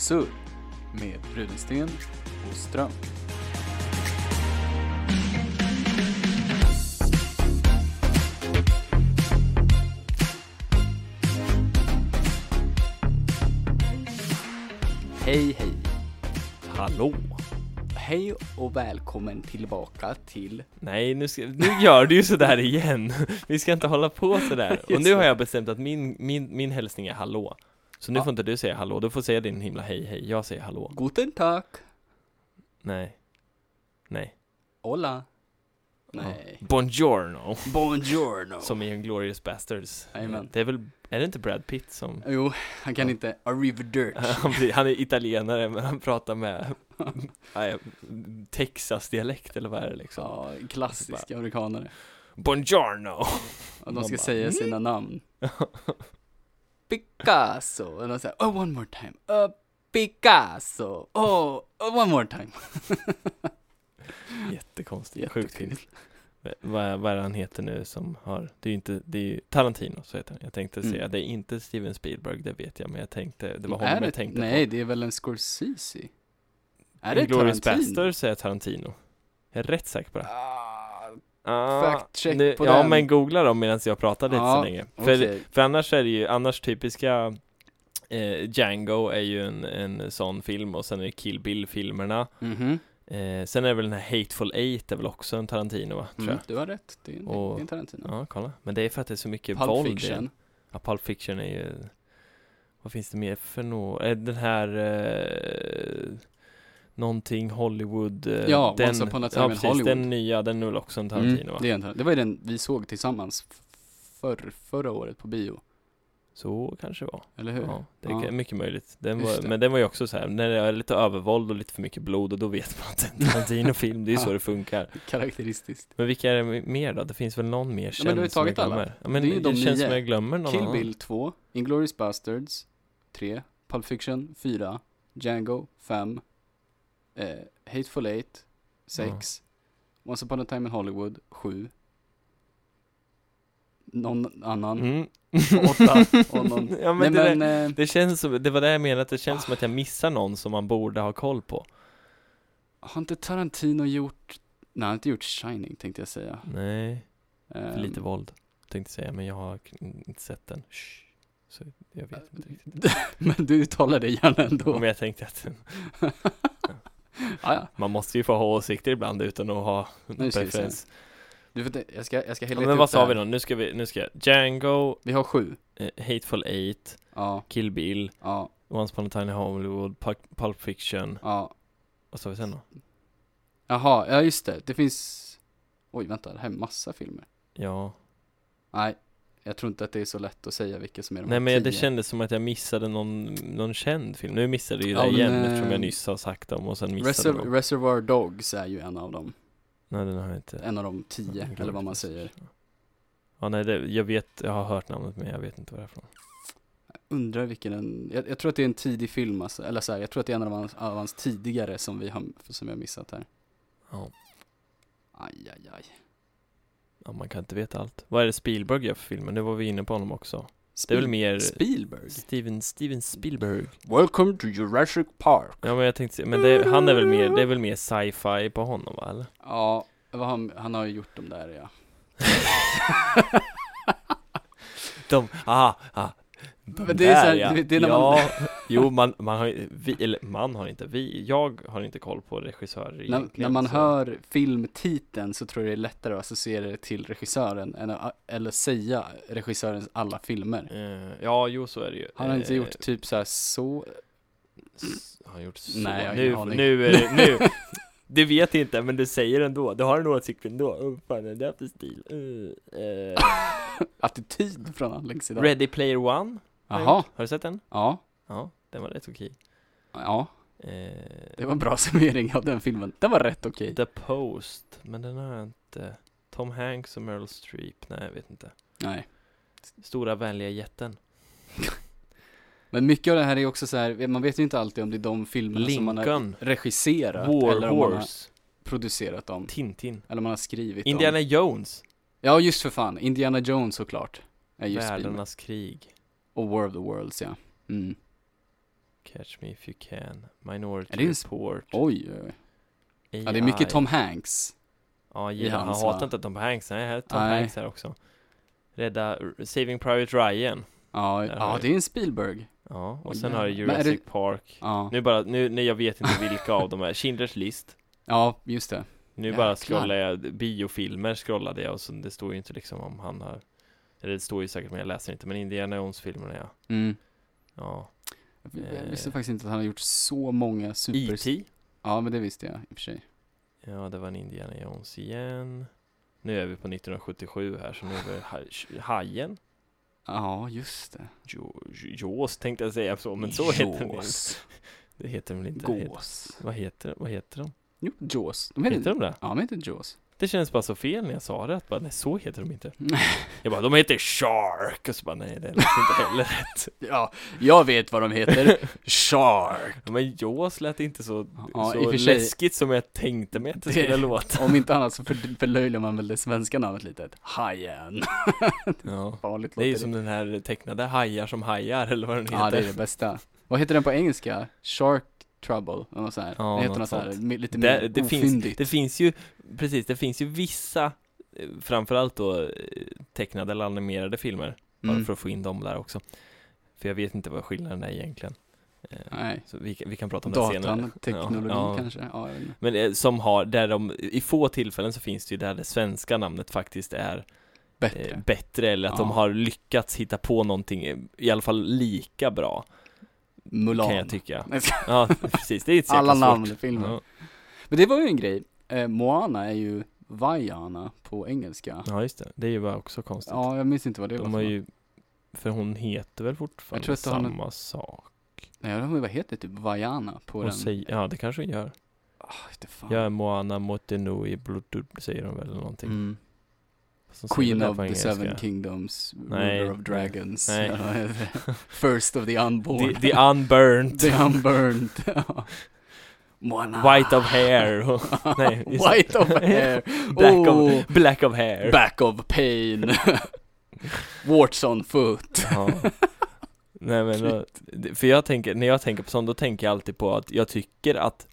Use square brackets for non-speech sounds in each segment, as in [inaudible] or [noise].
Surr med Rudensten och Ström. Hej hej! Hallå? Hej och välkommen tillbaka till Nej, nu, ska, nu gör du ju sådär igen. Vi ska inte hålla på sådär. [laughs] Och nu har jag bestämt att min, min, min hälsning är hallå. Så nu Ja. får inte du säga hallå, du får säga din himla hej hej. Jag säger hallå. Guten Tag! Nej. Nej. Hola! Nej. Ja. Buongiorno. Buongiorno! [laughs] Som i Glorious Bastards. Jajamän. Det är väl, är det inte Brad Pitt som Jo, han kan Ja. inte arrivederci. [laughs] han, är italienare men han pratar med [laughs] Texas-dialekt eller vad är det liksom? Ja, klassiska amerikanare. Buongiorno! Och de ska säga sina namn. Picasso. Och de säger, oh one more time. Uh, Picasso. Oh, oh, one more time. [laughs] Jättekonstigt, sjukt fint. Vad, vad är han heter nu som har, det är ju inte, det är ju Tarantino så heter han. Jag tänkte Mm. säga, det är inte Steven Spielberg, det vet jag, men jag tänkte, det var honom det, jag tänkte Nej, på. det är väl en Scorsese? Är det Glorious Tarantino? Bastards är Tarantino. Jag är rätt säker på det. Ah, Ah, fact check nu, på Ja, den. men googla dem medan jag pratar lite Ja, så länge. För, okej. för annars är det ju, annars typiska eh, Django är ju en, en sån film och sen är det Kill Bill-filmerna. Mhm. Eh, sen är det väl den här Hateful Eight är väl också en Tarantino va? Tror Mm, du har rätt, det är en, Och- det är en Tarantino. Ja, kolla. Men det är för att det är så mycket Pulp våld Fiction. Ja, Pulp Fiction är ju... Vad finns det mer för något? Eh, Den här... Eh, någonting Hollywood... Eh, Ja, den, Once upon a time ja, in precis, Hollywood. den nya, den är väl också en Tarantino Mm, va? det, är en, det var ju den vi såg tillsammans förr, förra året på bio, Så kanske det var. eller hur? Ja, det Ja. är mycket möjligt. Den var, det. men den var ju också så här, när det är lite övervåld och lite för mycket blod och då vet man att det är en [laughs] Tarantino-film, det är ju så Ja. det funkar. Karaktäristiskt. Men vilka är det mer då? Det finns väl någon mer känd men du har ju tagit alla. Ja, men Det är ju det, de känns nio. som jag glömmer någon Kill. Bill 2, Inglourious Basterds 3, Pulp Fiction 4, Django 5, eh, Hateful Eight 6, Once upon a time in Hollywood 7, någon annan Mm. 8 och någon... ja, men Nej det, men, eh, det känns som, det var det jag menade, att det känns som att jag missar någon som man borde ha koll på. har inte Tarantino gjort, nej han har inte gjort Shining tänkte jag säga. Nej, för Ehm, lite våld, tänkte jag säga, men jag har inte sett den. Shh. Så jag vet inte riktigt. [laughs] Men du uttalar det gärna ändå. Men jag tänkte att Ah. [laughs] man måste ju få ha åsikter ibland utan att ha Nu preferens. Du får jag ska, jag ska Ja, men vad sa vi då? Nu ska vi, nu ska jag, Django, Vi har sju. eh, Hateful Eight, Ja, Kill Bill, ja, Once upon a time in Hollywood, Pulp, Pulp Fiction, ja. vad sa vi sen då? Jaha, ja just det. Det finns, oj vänta, det här är massa filmer. Ja, Nej, jag tror inte att det är så lätt att säga vilka som är de nej men det tio. kändes som att jag missade någon, någon känd film. Nu missade jag ju Ja, det igen eh, eftersom jag nyss har sagt dem och sen missade Reserv- dem. Reservoir Dogs är ju en av dem. Nej den har jag inte. En av de tio, Jag eller vad man säger. Ja nej, det, jag vet, jag har hört namnet men jag vet inte vad det är från. Undrar vilken den, jag, jag tror att det är en tidig film alltså, eller så här, jag tror att det är en av hans, av hans tidigare som vi har, som har missat här. Ja. Aj, aj, aj. Ja, man kan inte veta allt. Vad är det Spielberg gör för filmer? Nu var vi inne på honom också. Det är väl Spiel- mer Spielberg? Steven, Steven Spielberg. Welcome to Jurassic Park. Ja men jag tänkte men det, han är väl mer, det är väl mer sci-fi på honom va eller? Ja, han, han har ju gjort dem där ja. [laughs] De, ah, ah. De Men det är så här, vet, det är när ja, [laughs] jo man, man har vi, eller man har inte, vi, jag har inte koll på regissörer När, när man så- hör filmtiteln så tror jag det är lättare att associera det till regissören än att, eller säga regissörens alla filmer. Eh, ja, jo så är det ju. Han har inte Eh, gjort typ så här så, Har han gjort så? Nej, jag har nu, ingen aning. nu är det, nu. [laughs] Du vet inte, men du säger ändå. Du har en åsikt ändå. Oh, fan, är det för stil? Uh, [laughs] attityd från Alex idag. Ready Player One? Jaha. Har du sett den? ja, Ja, den var rätt okej. ja, Eh, det var en bra [laughs] summering av den filmen. Den var rätt okej. The Post, men den har jag inte. Tom Hanks och Meryl Streep, nej jag vet inte. Nej. Stora vänliga jätten. [laughs] Men mycket av det här är också så här, man vet ju inte alltid om det är de filmerna som man har Lincoln, regisserat War eller om man har producerat dem. Tintin, Eller man har skrivit Indiana dem. Jones, Ja, just för fan. Indiana Jones såklart. Är just Spielberg. Världarnas krig. Och War of the Worlds, ja. Mm. Catch Me If You Can, Minority Är det Report, Oj, oj. AI. Ja, det är mycket Tom Hanks. Ja, gillar, han hatar va? inte Tom Hanks, nej, här är Tom Nej. Hanks här också. Rädda Saving Private Ryan. Ja, Där ja det är en Spielberg. Ja, och Oj, sen har du Jurassic det- Park. Ja, Nu bara, nu, nej jag vet inte vilka av dem är. Schindler's list. ja just det. Nu bara Jäklar. scrollar jag, biofilmer scrollade jag och så det står ju inte liksom om han har Eller det står ju säkert men jag läser inte, men Indiana Jones-filmerna ja. Mm. Ja. Jag Eh. visste faktiskt inte att han har gjort så många super... E.T. Ja, men det visste jag i och för sig. Ja, det var en Indiana Jones igen. Nu är vi på 1977 här, så nu är vi [laughs] ha- Hajen. Ja, just det. Jaws tänkte jag säga så, men så heter den inte. Jaws. Det heter den väl inte? Gås. Vad heter, vad heter de? Jo, Jaws. De heter, Heter de det? Ja, de heter Jaws. Det känns bara så fel när jag sa det, att bara, nej så heter de inte. [laughs] Jag bara, de heter Shark! Och så bara, nej det låter inte heller rätt. [laughs] ja, jag vet vad de heter. [laughs] Shark. Ja, Men Jaws lät inte så, Ja, så sig- läskigt som jag tänkte mig att det skulle låta. Om inte annat så för, förlöjligar man väl det svenska namnet lite. Hajen. Ja. Farligt Det är ju som den här tecknade hajar som hajar, eller vad den heter. Ja, det är det bästa. Vad heter den på engelska? Shark Trouble, eller något sånt här. Ja, det heter något sånt här, lite Det, mer det, finns, ofyndigt. det finns ju, precis, det finns ju vissa, eh, framförallt då eh, tecknade eller animerade filmer, bara Mm. för att få in dem där också. För jag vet inte vad skillnaden är egentligen. Eh, Nej. Så vi, kan- vi kan prata om det senare. Datan, teknologi Ja, ja. kanske? Ja. Men som har, där de, i få tillfällen så finns det ju där det svenska namnet faktiskt är Bättre. eh, bättre eller att de har lyckats hitta på någonting i alla fall lika bra Mulan. kan jag tycka. Ja, precis. Det är så [laughs] Alla namn i filmen. Ja. Men det var ju en grej. Eh, Moana är ju Vaiana på engelska. ja, just det. Det är ju bara också konstigt. Ja, jag minns inte vad det var de för har ju, för hon heter väl fortfarande samma någon- sak. Nej, jag inte vad heter typ Vaiana på Hon den. säger, ja, det kanske hon gör. Fan. Jag är Moana Motenui Bluetooth, säger de väl eller någonting. Mm. Queen of the engelska. Seven Kingdoms, Nej, Ruler of Dragons. [laughs] First of the unborn. The, the unburnt. [laughs] The. Moana. White of hair. [laughs] Nej. White of hair. Black, oh, of, black of hair. back of pain. Warts on foot. Ja. Nej men, då, för jag tänker, när jag tänker på sånt, då tänker jag alltid på att jag tycker att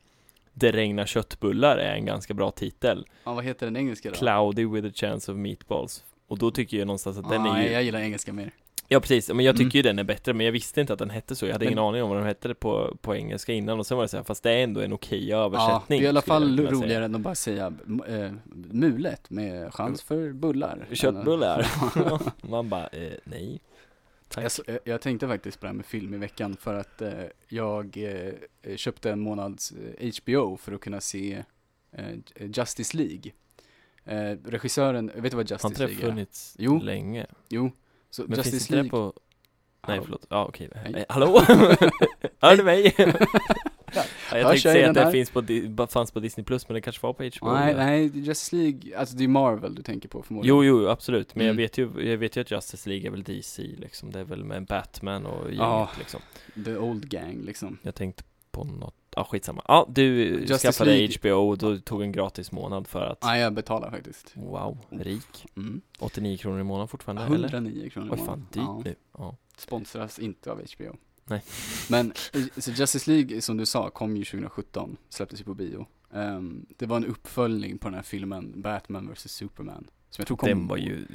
Det regnar köttbullar är en ganska bra titel. Ja, vad heter den engelska då? Cloudy with a chance of meatballs. Och då tycker jag någonstans att den ah, är ju, jag gillar engelska mer. ja precis, men jag tycker Mm. ju den är bättre, men jag visste inte att den hette så, jag hade Men- ingen aning om vad den hette på, på engelska innan, och sen var det så här, fast det är ändå en okej Ja, det översättning. är i alla fall vilja säga. roligare än att bara säga äh, mulet med chans för bullar. Köttbullar. [laughs] Man bara, eh, nej. Jag, så- jag- tänkte faktiskt på det här med film i veckan för att eh, jag eh, köpte en månads eh, HBO för att kunna se eh, Justice League. Eh, regissören, vet du vad Har Justice inte det League är? funnits Jo. länge? Jo, så Men finns Justice inte det League. på... Nej Hallå? förlåt, ja okej. Hej. Eh, Hallå? [laughs] Hör du mig? [laughs] ja, jag Hörs tänkte säga att det finns på, fanns på Disney Plus men det kanske var på HBO Nej, eller? nej, Justice League, alltså det är Marvel du tänker på förmodligen. Jo, jo, absolut. Men Mm. jag vet ju, jag vet ju att Justice League är väl DC liksom. Det är väl med Batman och gänget Ja. liksom. The Old Gang liksom. Jag tänkte på något, ja skitsamma. Ja, du Justice skaffade League. HBO och då tog en gratis månad för att Nej, jag betalar faktiskt. Wow, rik. Mm. 89 kronor i månaden fortfarande, eller? 109 kronor i Oj fan, månaden. dyrt Ja. nu. Ja. Sponsras inte av HBO. Nej. Men, eh, så Justice League, som du sa, kom ju 2017, släpptes ju på bio. Ehm, det var en uppföljning på den här filmen, Batman vs Superman. Som jag tror kom... Den var ju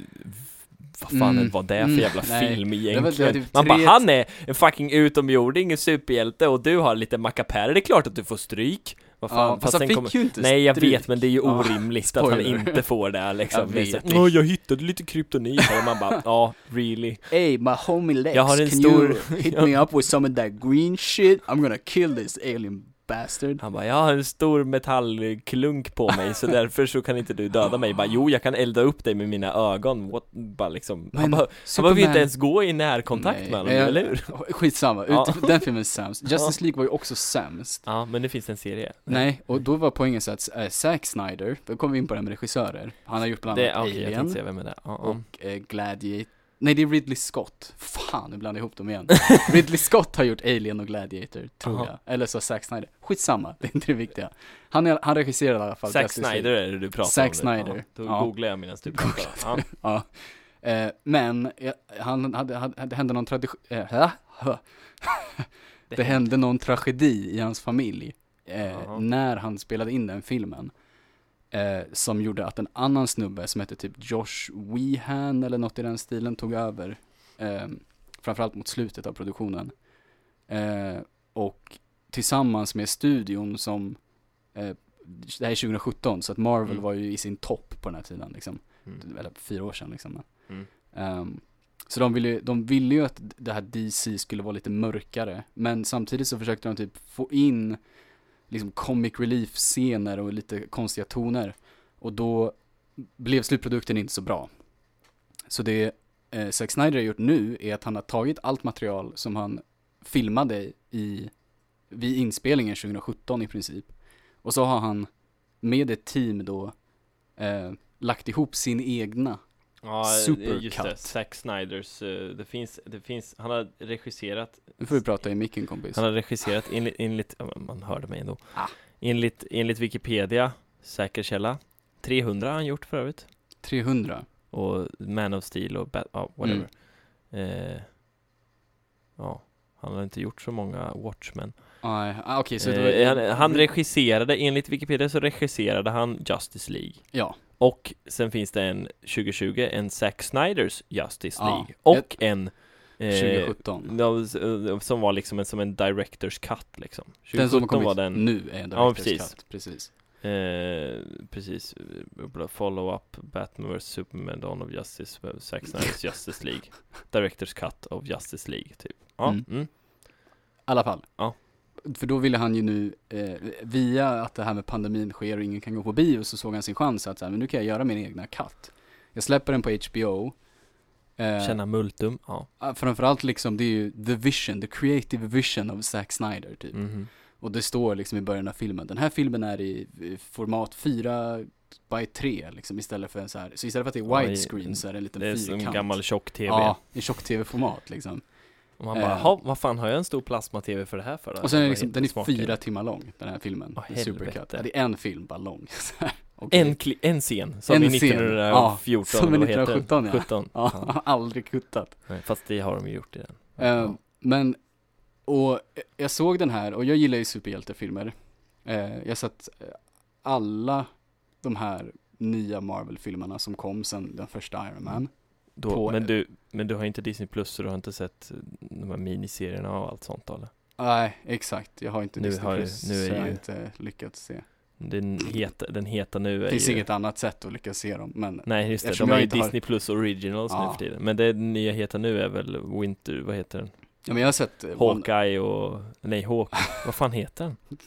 vad fan Mm, var det för mm, jävla nej. film Det var- egentligen? det var typ Man bara, tre- han är en fucking utomjording, superhjälte och du har lite mackapärer, det är klart att du får stryk. Vad fan, Ja, fast han sen fick kommer- ju inte Nej jag stryk. vet men det är ju Ja, orimligt att han inte får det liksom. Jag vet, så, jag hittade lite kryptonit här och man bara, ja, really? Hey, my homie Lex, Jag har en can stor- you hit me [laughs] up with some of that green shit? I'm gonna kill this alien bastard. Han bara, jag har en stor metallklunk på mig så [laughs] därför så kan inte du döda mig. Bara, jo jag kan elda upp dig med mina ögon. What? Bara liksom, han, Men bara, han Superman- behöver inte ens gå i närkontakt Nej, med honom, jag- eller hur? [laughs] Skitsamma, Ja. ut, den filmen är sämst. [laughs] Justice League var ju också sämst. Ja, men det finns en serie. Nej, och då var poängen så att äh, Zack Snyder, då kommer vi in på det här med regissörer. Han har gjort bland Det, annat okej, jag Alien se vem är det. Ja, ja. och eh, Gladiator. Nej, det är Ridley Scott. Fan, nu blandar jag ihop dem igen. [laughs] Ridley Scott har gjort Alien och Gladiator, tror Aha. jag. Eller så Zack Snyder. Skitsamma, det är inte det viktiga. Han, är, han regisserade i alla fall Zack. Snyder är det du pratar Zack om nu. Snyder. Ja, då Ja. googlar jag medan du pratar. Ja. Ja. Eh, men, eh, han hade, hade, det hände någon tradition, eh, det hände någon tragedi i hans familj eh, när han spelade in den filmen. Eh, som gjorde att en annan snubbe som hette typ Josh Wehan eller något i den stilen tog över. Eh, framförallt mot slutet av produktionen. Eh, och tillsammans med studion som, eh, det här är 2017 så att Marvel Mm. var ju i sin topp på den här tiden liksom. Mm. Eller fyra år sedan liksom. Mm. Ehm, så de ville, de ville ju att det här DC skulle vara lite mörkare, men samtidigt så försökte de typ få in liksom comic relief scener och lite konstiga toner. Och då blev slutprodukten inte så bra. Så det eh, Zack Snyder har gjort nu är att han har tagit allt material som han filmade i, vid inspelningen 2017 i princip. Och så har han med ett team då eh, lagt ihop sin egna Ja, Supercut. just det. Zack Snyders, eh, det finns, det finns, han har regisserat Nu får vi prata i micken kompis. Han har regisserat enligt, enligt man hörde mig ändå Ah. Enligt, enligt Wikipedia, säker källa 300 har han gjort för övrigt 300. Och Man of Steel och Bat, ja, whatever Mm. eh, Ja, han har inte gjort så många Watchmen Nej, ah, okej så eh, var, han, han regisserade, enligt Wikipedia så regisserade han Justice League Ja, Och sen finns det en 2020, en Zack Snyders Justice Ja, League Och en eh, 2017. Ja, s- eh, som var liksom en, som en director's cut liksom den som 2017 kommit var den nu är en Ja, Director's precis. Cut, precis. eh, Precis, follow-up Batman vs Superman Dawn of Justice eh, Zack Snyder's [laughs] Justice League Director's cut of Justice League typ Ja, Mm. mm. I alla fall. Ja. För då ville han ju nu, eh, via att det här med pandemin sker och ingen kan gå på bio, så såg han sin chans att så här, men nu kan jag göra min egna cut. Jag släpper den på HBO. Eh, Känna multum, ja Framförallt liksom, det är ju the vision, the creative vision of Zack Snyder typ. Mhm. Och det står liksom i början av filmen, den här filmen är i format 4 by 3 liksom istället för en så här, så istället för att det är widescreen så är det en liten Det är som fyrkant. en gammal tjock-tv Ja, i tjock-tv-format liksom. Och man bara, eh, "Ha, vad fan har jag en stor plasma-tv för det här för då?" Och sen är det liksom, den är smaken? fyra timmar lång, den här filmen. En supercut. Ja, det är en film, bara lång. [laughs] Okej. En, en scen, som En i scen, 1914 ja, som i eller vad heter den? 1917, ja. 17 Ja, ja. [laughs] aldrig kuttat. Nej, Fast det har de ju gjort i den Eh, men, och jag såg den här, och jag gillar ju superhjältefilmer. Eh, jag sett eh, alla de här nya Marvel-filmerna som kom sen den första Iron Man. Då, på- men, du, men du har inte Disney Plus så du har inte sett eh, de här miniserierna och allt sånt eller? Nej, exakt. Jag har inte Nu Disney har Plus, nu är så jag har inte lyckats se. Den heta, den heta nu Det är finns ju inget annat sätt att lyckas se dem, men Nej just det, de är jag ju inte har- Disney Plus Originals nu Ja. för tiden Men det nya heta nu är väl Winter, vad heter den? Ja men jag har sett eh, Hawkeye och, nej Hawk, [laughs] vad fan heter den?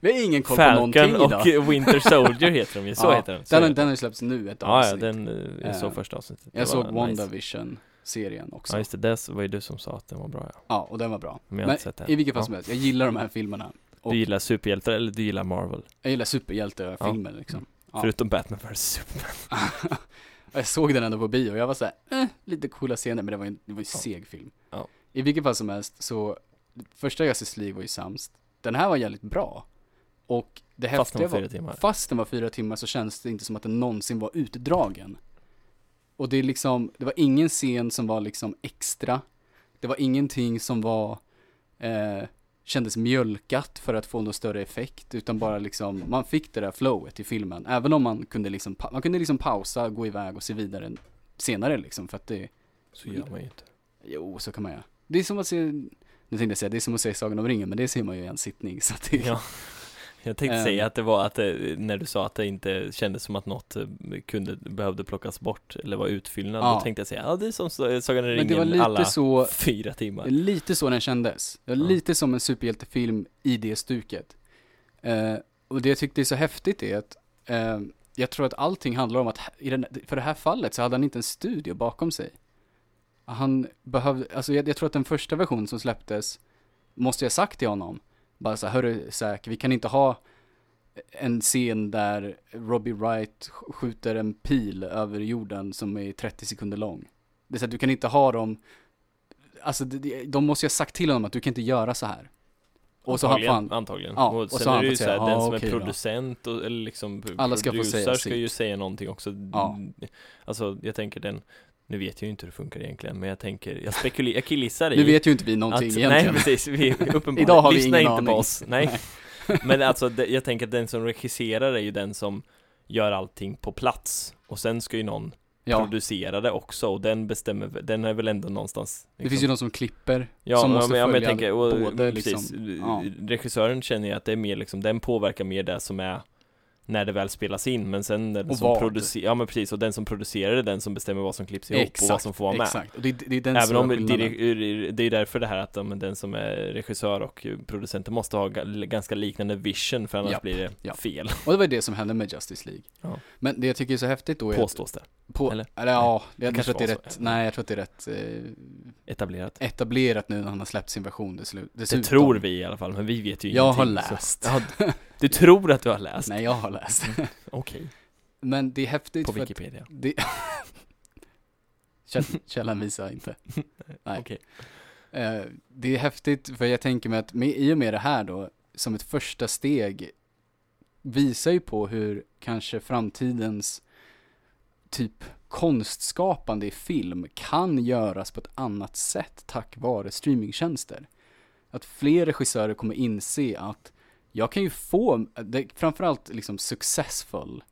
Vi har ingen koll på någonting Falcon idag. och [laughs] Winter Soldier heter de ju, så Ja, heter den så Den, heter den har ju släppts nu ett Ja, ja, avsnitt. den, eh, jag såg Eh, första avsnittet Det jag såg nice. WandaVision-serien också. Ja just det, det var ju du som sa att den var bra ja Ja, och den var bra. Men jag har inte sett den i vilket fall ja. som helst, jag gillar de här filmerna. Och Du gillar superhjältar eller du gillar Marvel? jag gillar superhjältefilmer liksom. Ja. Förutom Batman vs Superman [laughs] jag såg den ändå på bio och jag var såhär, eh, lite coola scener men det var ju en, det var ju Ja. seg film. Ja. I vilket fall som helst så, första Justice League var ju sämst. Den här var jävligt bra. Och det Fast häftiga var var, fyra timmar fast den var fyra timmar så känns det inte som att den någonsin var utdragen. Och det är liksom, det var ingen scen som var liksom extra. Det var ingenting som var, eh, kändes mjölkat för att få någon större effekt, utan bara liksom, man fick det där flowet i filmen. Även om man kunde liksom, man kunde liksom pausa, gå iväg och se vidare senare liksom, för att det, Så gör man ju inte jo, så kan man göra. Det är som att se, nu tänkte jag säga, det är som att se Sagan om ringen, men det ser man ju i en sittning, så att det, Ja Jag tänkte Ehm. säga att det var att det, när du sa att det inte kändes som att något eh, kunde, behövde plockas bort eller var utfyllnad Ja. Då tänkte jag säga, ja det är som Sagan om ringen lite alla så, fyra timmar Lite så den kändes. Det var Ja. lite som en superhjältefilm i det stuket. Eh, och det jag tyckte är så häftigt är att eh, jag tror att allting handlar om att i den, för det här fallet så hade han inte en studio bakom sig. Han behövde, alltså jag, jag tror att den första versionen som släpptes måste jag sagt till honom. Bara så här, hörru Zack, vi kan inte ha en scen där Robbie Wright sk- skjuter en pil över jorden som är 30 sekunder lång. Det är så att du kan inte ha dem Alltså de måste ha sagt till honom att du kan inte göra så här. Och så antagligen, fan, antagligen. Ja, och och sen så är det han ju så här, den ja, som är då. producent och, eller liksom Alla ska få producer säga ska ju säga någonting också Ja. Alltså jag tänker den Nu vet jag ju inte hur det funkar egentligen, men jag tänker, jag spekulerar, jag killgissar i Nu vet ju inte vi någonting att, egentligen. Nej precis, vi [laughs] uppenbarligen Idag har vi ingen inte aning. på oss, nej. [laughs] Men alltså, [laughs] det, jag tänker att den som regisserar är ju den som gör allting på plats Och sen ska ju någon ja, producera det också och den bestämmer, den är väl ändå någonstans liksom, det finns ju de som klipper, Ja, som måste men, ja, men jag tänker, och, både precis, liksom, ja. regissören känner jag att det är mer liksom, den påverkar mer det som är när det väl spelas in, men sen den Och som producerar, ja men precis, och den som producerar det är den som bestämmer vad som klipps ihop och vad som får vara med. Exakt, och det, det är den Även om direk- det är därför det här att men den som är regissör och producenter måste ha ga- ganska liknande vision för annars Japp, blir det japp. fel, Och det var det som hände med Justice League. Ja. Men det jag tycker är så häftigt då är påstås det. på, eller? eller, ja, jag kanske tror att det är rätt, så. nej jag tror att det är rätt eh, Etablerat. etablerat nu när han har släppt sin version deslut, Det dessutom. tror vi i alla fall, men vi vet ju Jag har ingenting, så- läst. Ja, [laughs] du tror att du har läst? Nej, jag har läst. Okej, Men det är häftigt på för att Wikipedia. det... Käll- Källan visar inte. [laughs] Nej. Okej. Eh, det är häftigt för jag tänker mig att med, i och med det här då, som ett första steg, visar ju på hur kanske framtidens typ konstskapande i film kan göras på ett annat sätt tack vare streamingtjänster. Att fler regissörer kommer inse att jag kan ju få, det, framförallt liksom successful,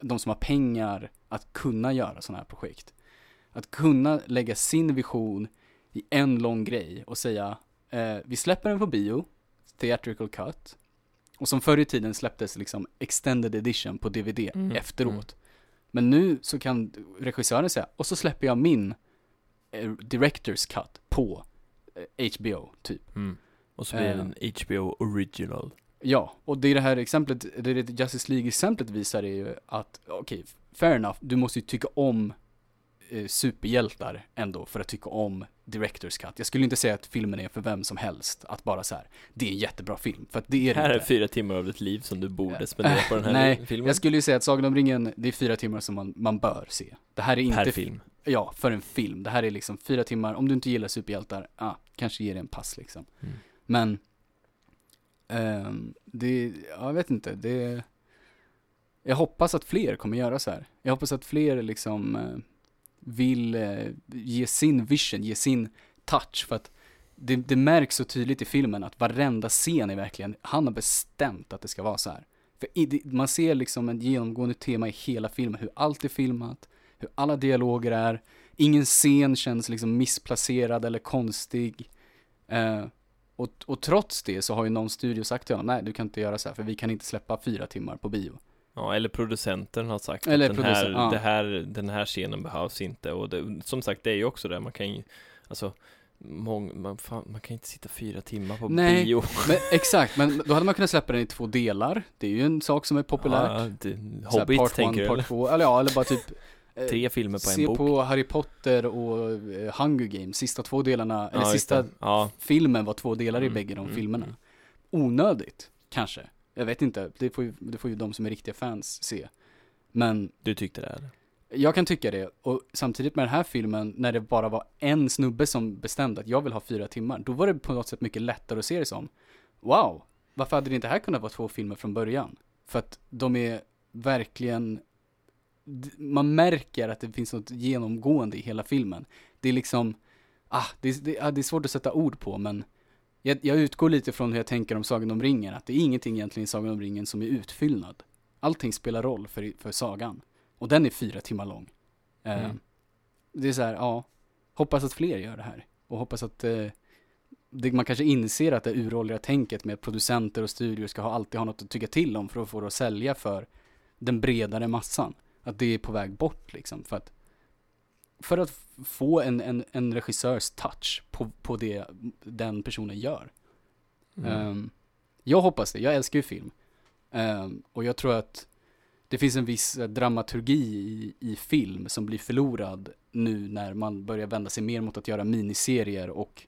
de som har pengar att kunna göra sådana här projekt. Att kunna lägga sin vision i en lång grej och säga eh, vi släpper den på bio, theatrical cut, och som förr i tiden släpptes liksom extended edition på DVD Mm, efteråt. mm. Men nu så kan regissören säga, och så släpper jag min eh, director's cut på eh, HBO, typ. Mm. Och så blir det Eh. en HBO original. Ja, och det är det här exemplet, det, det Justice League-exemplet visar är ju att, okej, fair enough, du måste ju tycka om eh, superhjältar ändå för att tycka om Directors Cut. Jag skulle inte säga att filmen är för vem som helst, att bara så här, det är en jättebra film, för att det är det här är inte. fyra timmar av ditt liv som du borde spendera på den här [laughs] Nej, filmen. Jag skulle ju säga att Sagan om ringen, det är fyra timmar som man, man bör se. Det här är inte, per film. ja, för en film. Det här är liksom fyra timmar, om du inte gillar superhjältar, ah, kanske ge det en pass liksom. Mm. Men Ehm, det, jag vet inte, det Jag hoppas att fler kommer göra så här. Jag hoppas att fler liksom eh, vill eh, ge sin vision, ge sin touch för att det, det märks så tydligt i filmen att varenda scen är verkligen, han har bestämt att det ska vara så här. För i, man ser liksom ett genomgående tema i hela filmen, hur allt är filmat, hur alla dialoger är, ingen scen känns liksom missplacerad eller konstig. Eh, och, och trots det så har ju någon studio sagt till honom, nej du kan inte göra så här för vi kan inte släppa fyra timmar på bio. Ja, eller producenten har sagt Eller att den här, ja. det här, den här scenen behövs inte och det, som sagt det är ju också det, man kan ju, alltså mång, man, fan, man kan inte sitta fyra timmar på Nej, bio. Men [laughs] exakt, men då hade man kunnat släppa den i två delar. Det är ju en sak som är populärt. Ja, det, Hobbit part tänker one, du? part två, eller ja, eller bara typ Tre filmer på Se en bok. på Harry Potter och eh, Hunger Games, sista två delarna, eller ja, sista. Ja. filmen var två delar i Mm, bägge de mm, filmerna. mm. Onödigt, kanske. Jag vet inte, det får, ju, det får ju de som är riktiga fans se. Men Du tyckte det eller? jag kan tycka det, och samtidigt med den här filmen, när det bara var en snubbe som bestämde att jag vill ha fyra timmar, då var det på något sätt mycket lättare att se det som, wow, varför hade det inte här kunnat vara två filmer från början? För att de är verkligen, man märker att det finns något genomgående i hela filmen. Det är liksom, ah, det, är- det, ah, det är svårt att sätta ord på, men jag, jag utgår lite från hur jag tänker om Sagan om ringen, att det är ingenting egentligen i Sagan om ringen som är utfyllnad. Allting spelar roll för, för sagan. Och den är fyra timmar lång. Eh, Mm. Det är så här, ja, hoppas att fler gör det här. Och hoppas att eh, det, man kanske inser att det uråldriga tänket med att producenter och studior ska ha, alltid ha något att tycka till om för att få det att sälja för den bredare massan. Att det är på väg bort liksom. För att, för att få en, en, en regissörs touch på, på det den personen gör. Mm. Ehm, jag hoppas det, jag älskar ju film. Ehm, och jag tror att det finns en viss dramaturgi i, i film som blir förlorad nu när man börjar vända sig mer mot att göra miniserier och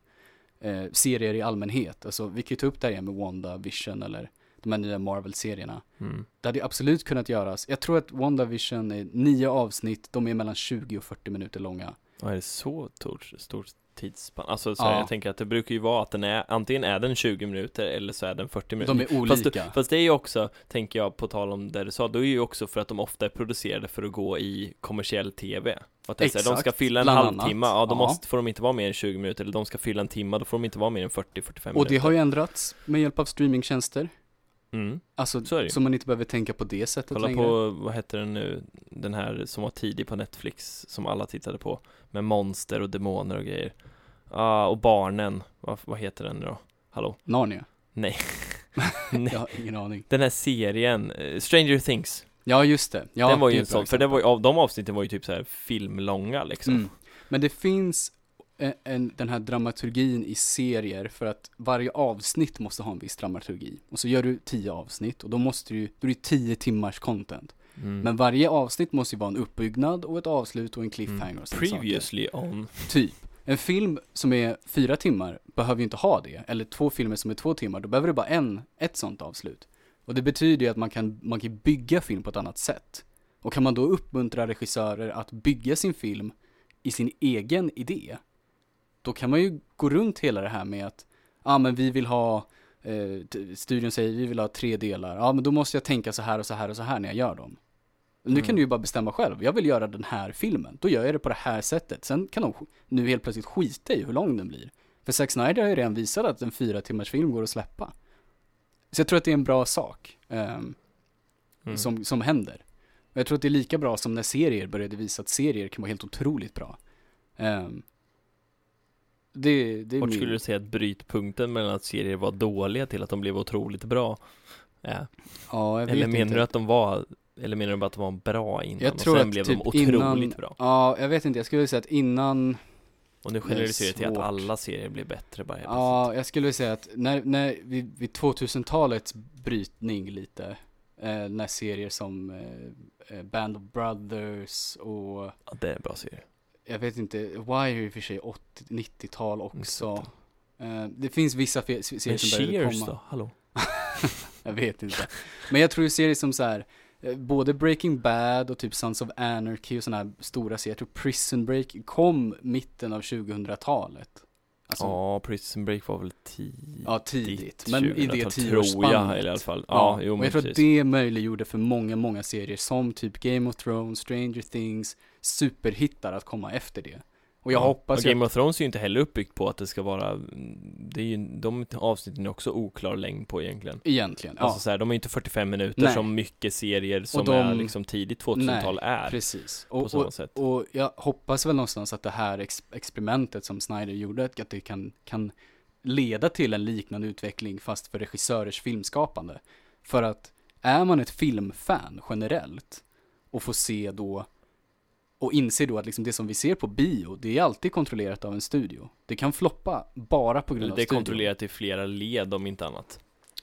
eh, serier i allmänhet. Alltså vi kan ju ta upp det här igen med Wanda, Vision eller de här nya Marvel-serierna. Mm. Det hade ju absolut kunnat göras. Jag tror att WandaVision är nio avsnitt, de är mellan 20 och 40 minuter långa. Ja, är det så stort, stort tidsspann? Alltså så här, Ja. jag tänker att det brukar ju vara att den är, antingen är den 20 minuter eller så är den 40 minuter. De är Fast, olika. du, fast det är ju också, tänker jag på tal om det du sa, då är ju också för att de ofta är producerade för att gå i kommersiell TV. För att det här, de ska Exakt, fylla en halvtimme, ja då Ja. måste, får de inte vara mer än 20 minuter, eller de ska fylla en timme, då får de inte vara mer än 40-45 minuter. Och det har ju ändrats med hjälp av streamingtjänster. Mm. Alltså, Så så man inte behöver tänka på det sättet Kolla längre. på, vad heter den nu, den här som var tidig på Netflix, som alla tittade på, med monster och demoner och grejer. Ja, och barnen, vad, vad heter den då? Hallå? Narnia? Nej. [laughs] Jag har ingen aning. Den här serien, eh, Stranger Things, Ja, just det. Ja, den var ju en sån, för det var ju, de avsnitten var ju typ så här filmlånga liksom. Mm. Men det finns en, en, den här dramaturgin i serier för att varje avsnitt måste ha en viss dramaturgi. Och så gör du tio avsnitt och då måste du, då är det tio timmars content. Mm. Men varje avsnitt måste ju vara en uppbyggnad och ett avslut och en cliffhanger Mm. och sådana saker. Previously on. Typ. En film som är fyra timmar behöver ju inte ha det. Eller två filmer som är två timmar, då behöver du bara en, ett sånt avslut. Och det betyder ju att man kan, man kan bygga film på ett annat sätt. Och kan man då uppmuntra regissörer att bygga sin film i sin egen idé, då kan man ju gå runt hela det här med att, ja ah, men vi vill ha, eh, studion säger vi vill ha tre delar, ja men då måste jag tänka så här och så här och så här när jag gör dem. Nu Mm. kan du ju bara bestämma själv, jag vill göra den här filmen, då gör jag det på det här sättet. Sen kan de nu helt plötsligt skita i hur lång den blir. För Zack Snyder har ju redan visat att en fyra timmars film går att släppa. Så jag tror att det är en bra sak ehm, Mm. som, som händer. Och jag tror att det är lika bra som när serier började visa att serier kan vara helt otroligt bra. Ehm, det, det är Vart min... skulle du säga att brytpunkten mellan att serier var dåliga till att de blev otroligt bra? Ja. Ja, jag vet Eller menar inte. du att de var, eller menar du bara att de var bra innan Jag och tror sen att blev typ de otroligt innan- bra? Ja, jag vet inte. Jag skulle säga att innan Och nu generaliserar till att alla serier blir bättre bara Ja, jag skulle säga att när, när vid, vid 2000-talets brytning lite, eh, när serier som eh, eh, Band of Brothers och. Ja, det är en bra serie. Jag vet inte, Wire i och för sig 80, 90-tal också. Eh, det finns vissa serier Men som började Cheers komma. då? Hallå? [laughs] Jag vet inte. Men jag tror ju serier som så här, eh, både Breaking Bad och typ Sons of Anarchy och sådana här stora serier, jag tror Prison Break kom mitten av 2000-talet. Alltså, Ja, Prison Break var väl tidigt? Ja, tidigt. Men i det 2000-tal, tioårsspannet. Tror jag i alla fall. Ja, jo och men jag tror att precis. det möjliggjorde för många, många serier som typ Game of Thrones, Stranger Things, superhittar att komma efter det. Och jag Ja. hoppas och ju Game of Thrones är ju inte heller uppbyggt på att det ska vara Det är ju, de avsnitten är också oklar längd på egentligen egentligen, ja, Alltså så här, de är inte 45 minuter Nej. som mycket serier som de- är liksom tidigt 2000-tal är precis. På Och, samma och, sätt och jag hoppas väl någonstans att det här ex experimentet som Snyder gjorde, att det kan, kan leda till en liknande utveckling fast för regissörers filmskapande. För att är man ett filmfan generellt och får se då och inser då att liksom det som vi ser på bio, det är alltid kontrollerat av en studio. Det kan floppa bara på grund Eller av Det är studion. kontrollerat i flera led om inte annat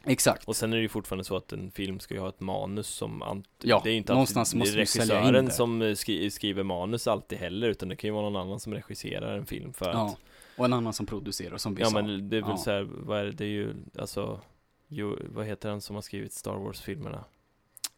Exakt. Och sen är det ju fortfarande så att en film ska ju ha ett manus som Ja, Det är ju inte någonstans alltid måste regissören som eh, skri- skriver manus alltid heller Utan det kan ju vara någon annan som regisserar en film för Ja. att Och en annan som producerar, som vi Ja sa. men det är väl Ja. så här, vad är det, det är ju alltså jo, Vad heter han som har skrivit Star Wars-filmerna?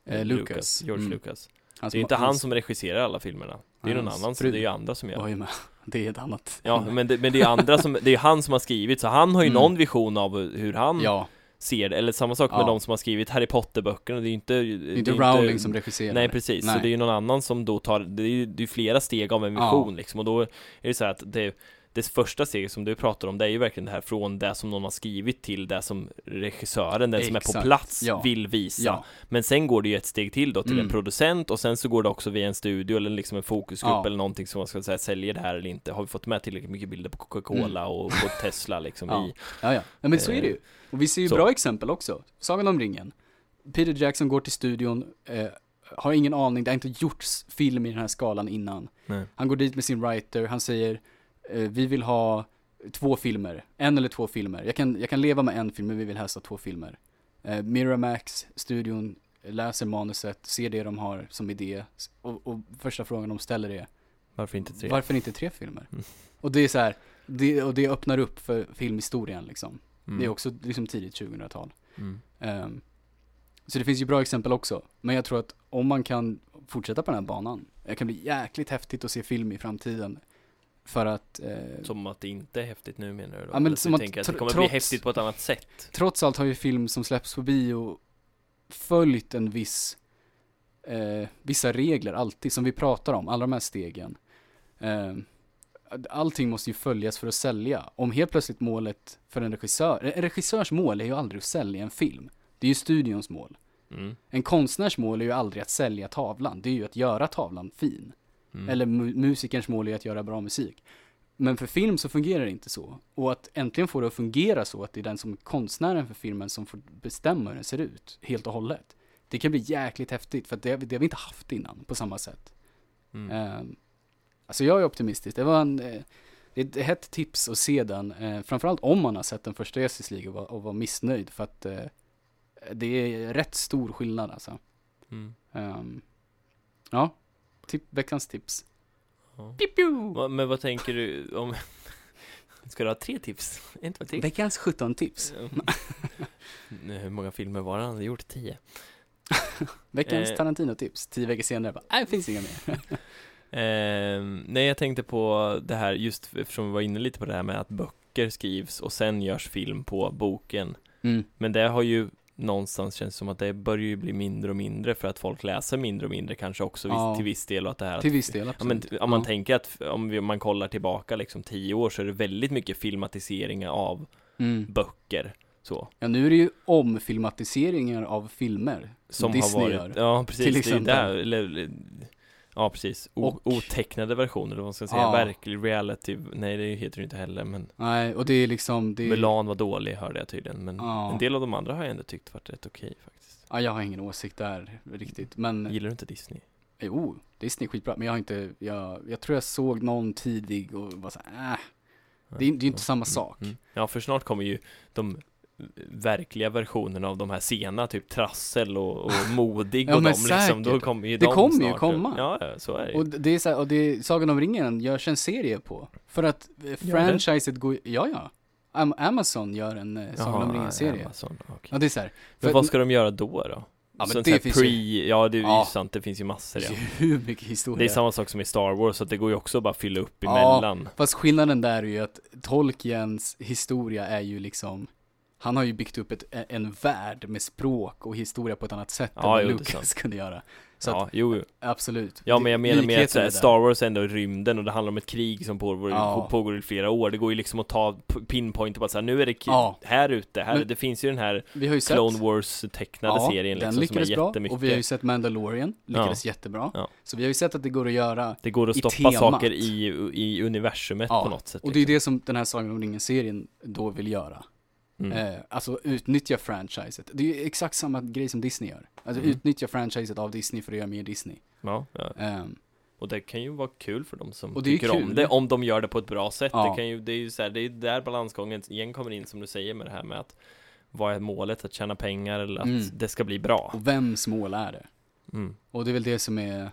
Eh, Lucas. George Mm. Lucas Det är ju inte han som regisserar alla filmerna Det är någon annan, så fru. det är ju andra som gör med. [laughs] Det är ett annat. Ja men det, men det är andra som, det är han som har skrivit så han har ju Mm. någon vision av hur han Ja, ser det Eller samma sak med Ja. de som har skrivit Harry Potter-böckerna, det är ju inte det är inte Rowling som regisserar. Nej precis, så Nej. det är ju någon annan som då tar, det är ju det är flera steg av en Ja. vision liksom och då är det så här att det det första steget som du pratar om, det är ju verkligen det här från det som någon har skrivit till det som regissören, den som är på Exakt. plats, Ja. vill visa. Ja, Men sen går det ju ett steg till då till Mm. en producent och sen så går det också via en studio eller liksom en fokusgrupp Ja. eller någonting som man ska säga säljer det här eller inte. Har vi fått med tillräckligt mycket bilder på Coca-Cola och på Tesla liksom Mm. [laughs] Ja. i ja, ja. ja men så är det ju. Och vi ser ju Så. bra exempel också. Sagan om ringen. Peter Jackson går till studion, eh, har ingen aning, det har inte gjorts film i den här skalan innan. Nej. Han går dit med sin writer, han säger eh, vi vill ha två filmer, en eller två filmer. Jag kan, jag kan leva med en film, men vi vill helst ha två filmer. Eh, Miramax, studion, läser manuset, ser det de har som idé och, och första frågan de ställer är Varför inte tre? varför inte tre filmer? Mm. Och det är så här, det, och det öppnar upp för filmhistorien liksom. Mm. Det är också liksom tidigt 2000-tal. Mm. Ehm, så det finns ju bra exempel också. Men jag tror att om man kan fortsätta på den här banan, det kan bli jäkligt häftigt att se film i framtiden. För att eh, Som att det inte är häftigt nu menar du då? Ja, men Eller som att tänker att det kommer trots- bli häftigt på ett annat sätt? trots allt har ju film som släpps på bio följt en viss, eh, vissa regler alltid, som vi pratar om, alla de här stegen. Eh, allting måste ju följas för att sälja. Om helt plötsligt målet för en regissör, en regissörs mål är ju aldrig att sälja en film. Det är ju studions mål. Mm. En konstnärs mål är ju aldrig att sälja tavlan, det är ju att göra tavlan fin. Mm. Eller mu- musikerns mål är att göra bra musik. Men för film så fungerar det inte så. Och att äntligen få det att fungera så att det är den som är konstnären för filmen som får bestämma hur den ser ut, helt och hållet. Det kan bli jäkligt häftigt, för det, det har vi inte haft innan på samma sätt. Mm. Eh, alltså jag är optimistisk. Det var en, eh, ett hett tips att se den, eh, framförallt om man har sett den första Justice League och var, och var missnöjd, för att eh, det är rätt stor skillnad alltså. Mm. Ehm, ja, tip, veckans tips. Ja. Piu, Men vad tänker du om... [laughs] Ska du ha tre tips? Inte tips? Veckans 17 tips. Hur många filmer var det han hade gjort? Tio? [laughs] Veckans Eh. Tarantino-tips. Tio veckor senare bara, nej det finns inga mer. [laughs] Ehm, nej, jag tänkte på det här, just eftersom vi var inne lite på det här med att böcker skrivs och sen görs film på boken. Mm. Men det har ju någonstans känns som att det börjar ju bli mindre och mindre för att folk läser mindre och mindre kanske också Ja. till viss del och att det här Till viss del, absolut. men om man Ja. tänker att om, vi, om man kollar tillbaka liksom tio år så är det väldigt mycket filmatiseringar av Mm. böcker så. Ja, nu är det ju omfilmatiseringar av filmer. Som Disney har gör, varit, ja precis, till det exempel. där, eller, eller, ja precis, o, Och- otecknade versioner, eller vad man ska säga, Ja. verklig reality, nej det heter det inte heller men Nej, och det är liksom, det. Mulan var dålig hörde jag tydligen, men Ja. en del av de andra har jag ändå tyckt varit rätt okej faktiskt. Ja, jag har ingen åsikt där riktigt, men Gillar du inte Disney? jo, Disney är skitbra, men jag har inte, jag, jag tror jag såg någon tidig och var så här, äh, Det är- det är inte samma sak. Mm. Ja, för snart kommer ju de verkliga versionerna av de här sena, typ Trassel och, och [laughs] Modig Ja, och men de liksom, då säkert. kommer ju Det de kommer ju komma. Ja, ja, så är det. Och det är så här, och det, Sagan om ringen görs en serie på. För att eh, franchiset går, ja ja. Am- Amazon gör en eh, Sagan om ringen-serie. Amazon, okej. Ja, det är så här. Men för- vad ska de göra då då? Ja, men Sånt det finns pre, ju- ja det är ju Ja. sant, det finns ju massor ja. är hur mycket historia. Det är samma sak som i Star Wars, så att det går ju också att bara fylla upp Ja. emellan. Fast skillnaden där är ju att Tolkiens historia är ju liksom han har ju byggt upp ett, en värld med språk och historia på ett annat sätt Ja, än jo, är Lucas [laughs] kunde göra. Så ja, att, jo, absolut. Ja men jag menar med att Likheten så här, är där. Star Wars är ändå i rymden och det handlar om ett krig som pågår, Ja. pågår i flera år Det går ju liksom att ta pinpoint och bara säga nu är det Ja. här ute, här, Men- det finns ju den här Vi har ju sett Clone Wars tecknade ja, serien den liksom som är lyckades bra. jättemycket Och vi har ju sett Mandalorian, lyckades jättebra. Ja. Så vi har ju sett att det går att göra Det går att stoppa temat. saker i, i universumet Ja, på något sätt Och det är liksom. det som den här Sagan om ringen-serien då vill göra. Mm. Eh, alltså utnyttja franchiset. Det är ju exakt samma grej som Disney gör. Alltså Mm. utnyttja franchiset av Disney för att göra mer Disney. ja, ja. Ehm, Och det kan ju vara kul för dem som tycker om det, om de gör det på ett bra sätt Ja. Det kan ju, det är ju så här, det är där balansgången igen kommer in som du säger med det här med att Vad är målet? Att tjäna pengar eller att Mm. det ska bli bra? och vems mål är det? Mm. Och det är väl det som är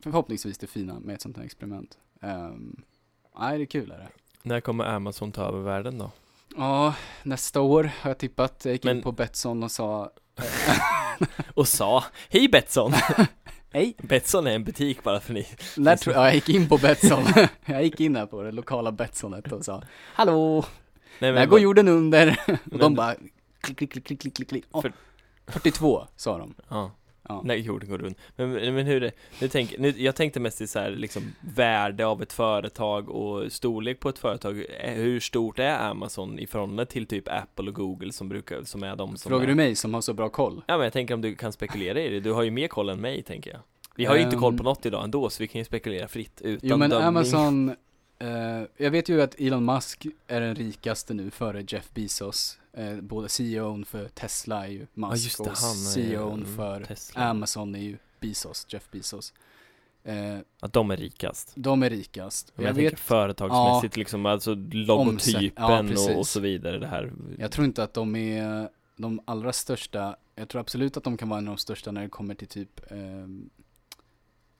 förhoppningsvis det fina med ett sånt här experiment. Um, nej, det är kul är det. När kommer Amazon ta över världen då? Ja, nästa år har jag tippat. Jag gick in Men- på Betsson och sa [laughs] Och sa Hej Betsson! [laughs] Hej! Betsson är en butik bara för ni När tror, ja, jag gick in på Betsson. [laughs] jag gick in där på det lokala Betssonet och sa Hallå! Nej När går jorden under? och Men- de bara klick, klick, klick, klick, klick, klick. Åh, För- 42 sa de. Ja, Ja. när jorden går runt Men, men hur det, nu tänk, nu, jag tänkte mest i så här, liksom värde av ett företag och storlek på ett företag Eh, Hur stort är Amazon i förhållande till typ Apple och Google som brukar, som är de som Frågar är, du mig som har så bra koll? Ja men jag tänker om du kan spekulera i det, du har ju mer koll än mig tänker jag Vi har ju inte koll på Ehm. något idag ändå så vi kan ju spekulera fritt utan Jo men dömning. Amazon, [laughs] eh, jag vet ju att Elon Musk är den rikaste nu före Jeff Bezos. Eh, både CEOn för Tesla är ju Musk Ja just det, och är CEOn mm, för Tesla. Amazon är ju Bezos, Jeff Bezos. Eh, Att de är rikast de är rikast. Men jag, Jag vet, företagsmässigt liksom, alltså logotypen Ja, och, och så vidare det här jag tror inte att de är de allra största, jag tror absolut att de kan vara en av de största när det kommer till typ eh,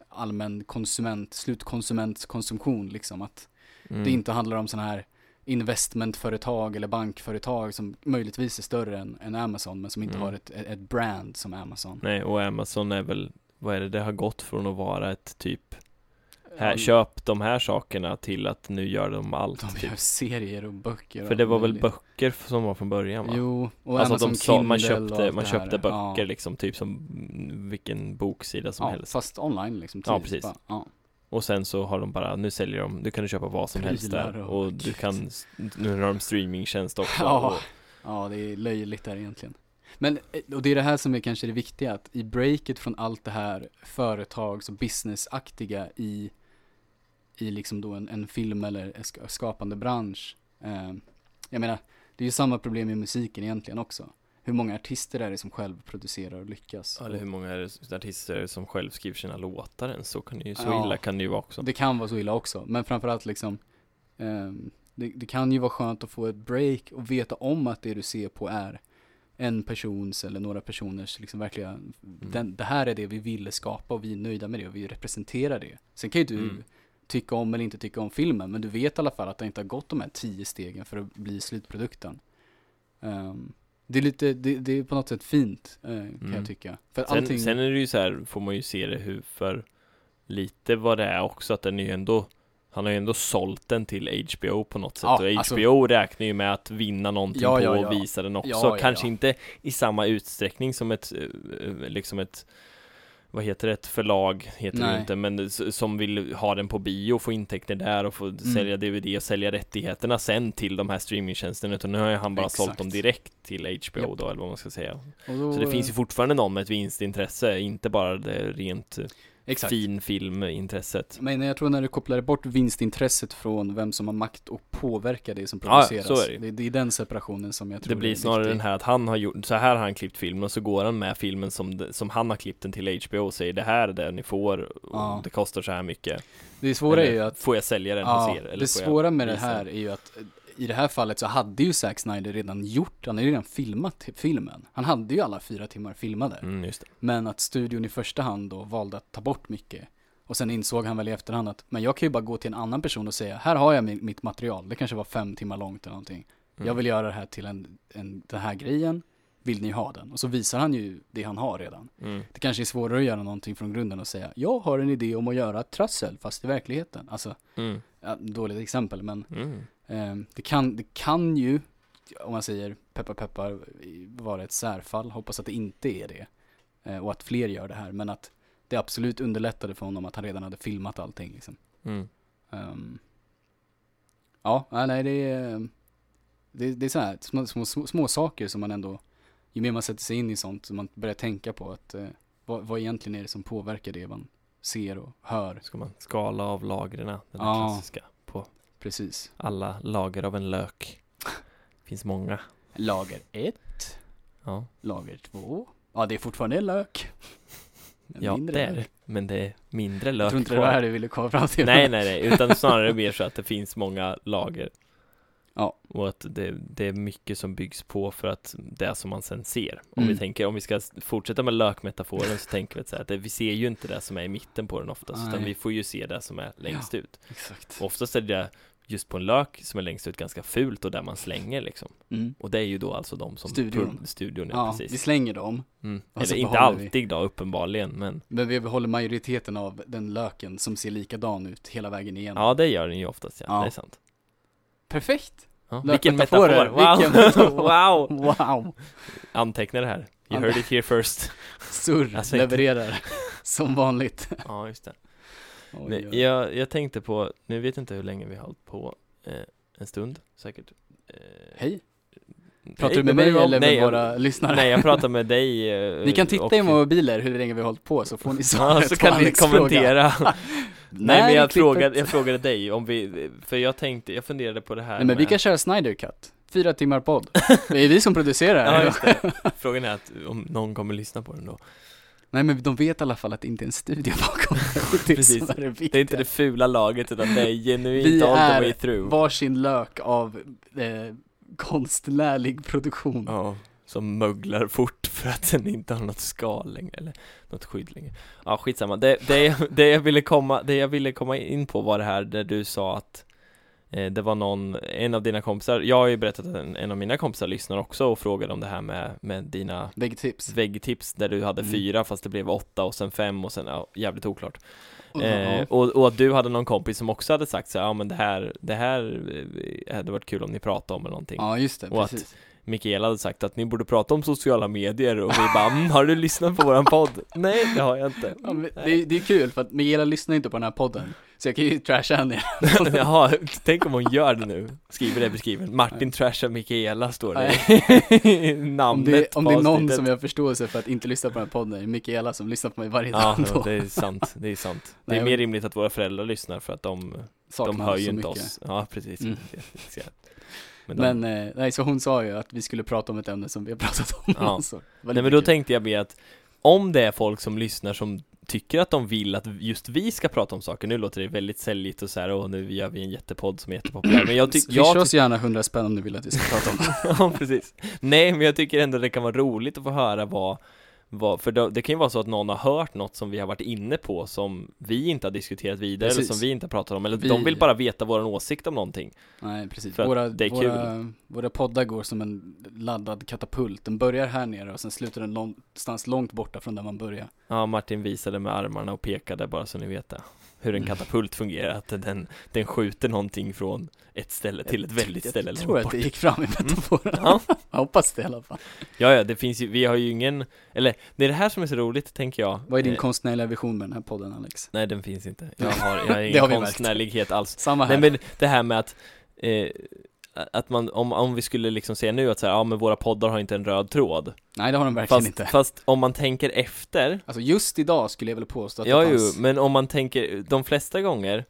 allmän konsument, slutkonsumentkonsumtion liksom. Att mm. det inte handlar om sådana här investmentföretag eller bankföretag som möjligtvis är större än, än Amazon men som inte Mm. har ett, ett brand som Amazon. Nej, och Amazon är väl, vad är det, det har gått från att vara ett typ här, köp de här sakerna till att nu gör de allt De typ. gör serier och böcker För det var väl böcker som var från början va? Jo, och alltså Amazon de sa, man köpte, man köpte böcker ja. liksom, typ som mm, vilken boksida som ja, helst fast online liksom. Ja, typ. precis. Bara, Ja. Och sen så har de bara, nu säljer de, du kan du köpa vad som helst där och- Och du kan, nu har de streamingtjänst också Ja. och, ja, det är löjligt där egentligen. Men, eh, och det är det här som är kanske det viktiga, att i breaket från allt det här företags och businessaktiga i, i liksom då en, en film eller skapande bransch. Eh, jag menar, det är ju samma problem i musiken egentligen också. Hur många artister är det som själv producerar och lyckas? Eller hur många är det artister som själv skriver sina låtar ens? Så kan det ju, så Ja. illa kan det ju vara också Det kan vara så illa också, men framförallt liksom ehm, det, det kan ju vara skönt att få ett break och veta om att det du ser på är en persons eller några personers liksom verkliga, Mm. den, det här är det vi ville skapa och vi är nöjda med det och vi representerar det. Sen kan ju du Mm. tycka om eller inte tycka om filmen, men du vet i alla fall att det inte har gått de här tio stegen för att bli slutprodukten. Ehm, det är lite, det, det är på något sätt fint, eh, kan Mm. jag tycka. För sen, allting, sen är det ju så här, får man ju se det hur för lite vad det är också att den är ju ändå Han har ju ändå sålt den till HBO på något sätt Ja, och alltså- HBO räknar ju med att vinna någonting Ja, på ja, ja. visa den också Kanske inte i samma utsträckning som ett eh, liksom ett vad heter det, ett förlag heter det Nej. ju inte, men som vill ha den på bio, få intäkter där och få Mm. sälja DVD och sälja rättigheterna sen till de här streamingtjänsterna, utan nu har ju han bara sålt Exakt. dem direkt till HBO Japp. då, eller vad man ska säga. och då, Så det finns ju fortfarande någon med ett vinstintresse, inte bara det rent exakt. fin filmintresset. Men jag tror när du kopplar bort vinstintresset från vem som har makt och påverka det som Ja, produceras. så är det det, det är den separationen som jag tror Det blir är snarare viktig. den här att han har gjort, så här har han klippt filmen och så går han med filmen som, som han har klippt den till HBO och säger det här är det ni får och Ja. det kostar så här mycket. Det svåra är Eller, ju att, Får jag sälja den ja, hos er? Eller det svåra med det här är ju att i det här fallet så hade ju Zack Snyder redan gjort, han hade ju redan filmat filmen. Han hade ju alla fyra timmar filmade. Mm. Men att studion i första hand då valde att ta bort mycket. Och sen insåg han väl i efterhand att, men jag kan ju bara gå till en annan person och säga, här har jag mi- mitt material, det kanske var fem timmar långt eller någonting. Mm. Jag vill göra det här till en, en, den här grejen, vill ni ha den? Och så visar han ju det han har redan. Mm. Det kanske är svårare att göra någonting från grunden och säga, jag har en idé om att göra trassel, fast i verkligheten. Alltså, Mm. ja, dåligt exempel, men Mm. Eh, det, kan, det kan ju, om man säger peppar peppar, vara ett särfall. Hoppas att det inte är det. Eh, och att fler gör det här, men att det absolut underlättade för honom att han redan hade filmat allting liksom. Mm. Ehm, ja, nej, nej, det är, det, det är så här små, små, små, saker som man ändå, ju mer man sätter sig in i sånt, så man börjar tänka på att eh, vad, vad egentligen är det som påverkar det man ser och hör. Ska man skala av lagren, den Ja. klassiska, Precis. alla lager av en lök. Finns många. Lager 1, Ja, lager 2. Ja, det är fortfarande lök. Men ja det är det. Men det är mindre Jag lök tror inte det var här du ville komma fram till. Nej, nej, nej, utan snarare mer så att det finns många lager. Ja. Och att det, det är mycket som byggs på för att det är som man sen ser. Om Mm. vi tänker, om vi ska fortsätta med lökmetaforen så tänker vi att, så här, att det, vi ser ju inte det som är i mitten på den oftast, utan Nej. vi får ju se det som är längst ut. Exakt. Och oftast är det just på en lök som är längst ut ganska fult och där man slänger liksom. Mm. Och det är ju då alltså de som Studion. studion ja, Ja, vi precis. slänger dem, Mm. Eller inte behåller vi. alltid då uppenbarligen, men men vi behåller majoriteten av den löken som ser likadan ut hela vägen igenom. ja, det gör den ju oftast, ja. Ja. Det är sant. Perfekt! Ja. Vilken metafor! Wow! vilken [laughs] metafor. wow! Wow! Anteckna det här. You heard it here first. Surr Alltså levererar, som vanligt. Ja, just det. Oj, Nej, oj. jag, jag tänkte på, nu vet jag inte hur länge vi har hållit på, eh, en stund säkert. Eh, Hej, nej, pratar du med mig eller med nej, jag- våra lyssnare? Nej, jag pratar med dig. [laughs] eh, Ni kan titta och- i mobiler hur länge vi har hållit på så får ni svaret [laughs] Ja, så kan ni kommentera. [laughs] Nej, men jag frågade, jag frågade dig om vi, för jag tänkte, jag funderade på det här Nej men vi kan köra Snyder Cut, fyra timmar podd. Det är vi som producerar. Ja, just det. Frågan är att om någon kommer lyssna på den då. Nej men de vet i alla fall att det inte är en studio bakom det. [laughs] Det är Precis. som är det. Det är inte det fula laget utan det är genuint Vi all the är way through. varsin lök av eh, konstnärlig produktion. Ja, som möglar fort för att den inte har något skal längre, eller något skydd längre. Ja, skitsamma. Det, det, det, jag ville komma, det jag ville komma in på var det här där du sa att Det var någon, en av dina kompisar, jag har ju berättat att en, en av mina kompisar lyssnar också och frågade om det här med, med dina Väggtips. väggtips där du hade Mm. fyra fast det blev åtta och sen fem och sen, ja, jävligt oklart Och- eh, och, och att du hade någon kompis som också hade sagt så ja men det här, det här eh, hade varit kul om ni pratade om eller någonting ja, just det, och att- precis. Mikaela hade sagt att ni borde prata om sociala medier och vi bara, mm, har du lyssnat på våran podd? Nej, det har jag inte Ja, det, är- det är kul för att Miguela lyssnar inte på den här podden. Så jag kan ju trasha henne. [laughs] Jaha, tänk om hon gör det nu Skriver det i beskrivelsen Martin trashar Mikaela står det i Om [laughs] namnet det, om det är någon avsnittet. som jag har förståelse för att inte lyssna på den här podden, är Mikaela som lyssnar på mig varje dag. ja, det är sant, det är sant [laughs] Det är Nej, mer rimligt att våra föräldrar lyssnar för att de, de hör ju inte mycket. oss Ja, precis Mm. Men, eh, nej, så hon sa ju att vi skulle prata om ett ämne som vi har pratat om. Ja. så, det var Nej men då kul. tänkte jag be att Om det är folk som lyssnar som tycker att de vill att just vi ska prata om saker Nu låter det väldigt säljigt och så här, och nu gör vi en jättepodd som är jättepopulär Men jag [clears throat] tycker, Swisha oss gärna 100 spänn om du vill att vi ska prata om det. [laughs] ja, precis. Nej, men jag tycker ändå det kan vara roligt att få höra vad, vad för då, det kan ju vara så att någon har hört något som vi har varit inne på som vi inte har diskuterat vidare eller Precis. som vi inte har pratat om, eller Vi- de vill bara veta våran åsikt om någonting. Nej, precis. För Våra, det är våra, våra poddar går som en laddad katapult. Den börjar här nere och sen slutar den någonstans långt borta från där man börjar. Ja, Martin visade med armarna och pekade bara så ni vet det. Hur en Mm. katapult fungerar, att den, den skjuter någonting från ett ställe till ett väldigt ställe Jag tror att det gick fram i metaforen. Ja. [laughs] Jag hoppas det i alla fall. Ja, ja, det finns ju, vi har ju ingen, eller det är det här som är så roligt, tänker jag. Vad är din Eh, konstnärliga vision med den här podden Alex? Nej, den finns inte. Jag har, jag har [laughs] ingen har vi märkt. konstnärlighet alls. Samma här. Nej men det här med att eh, att man, om, om vi skulle liksom säga nu att så här, ja men våra poddar har inte en röd tråd Nej det har de verkligen fast, inte. fast om man tänker efter Alltså just idag skulle jag väl påstå att Ja det jo, fanns... men om man tänker, de flesta gånger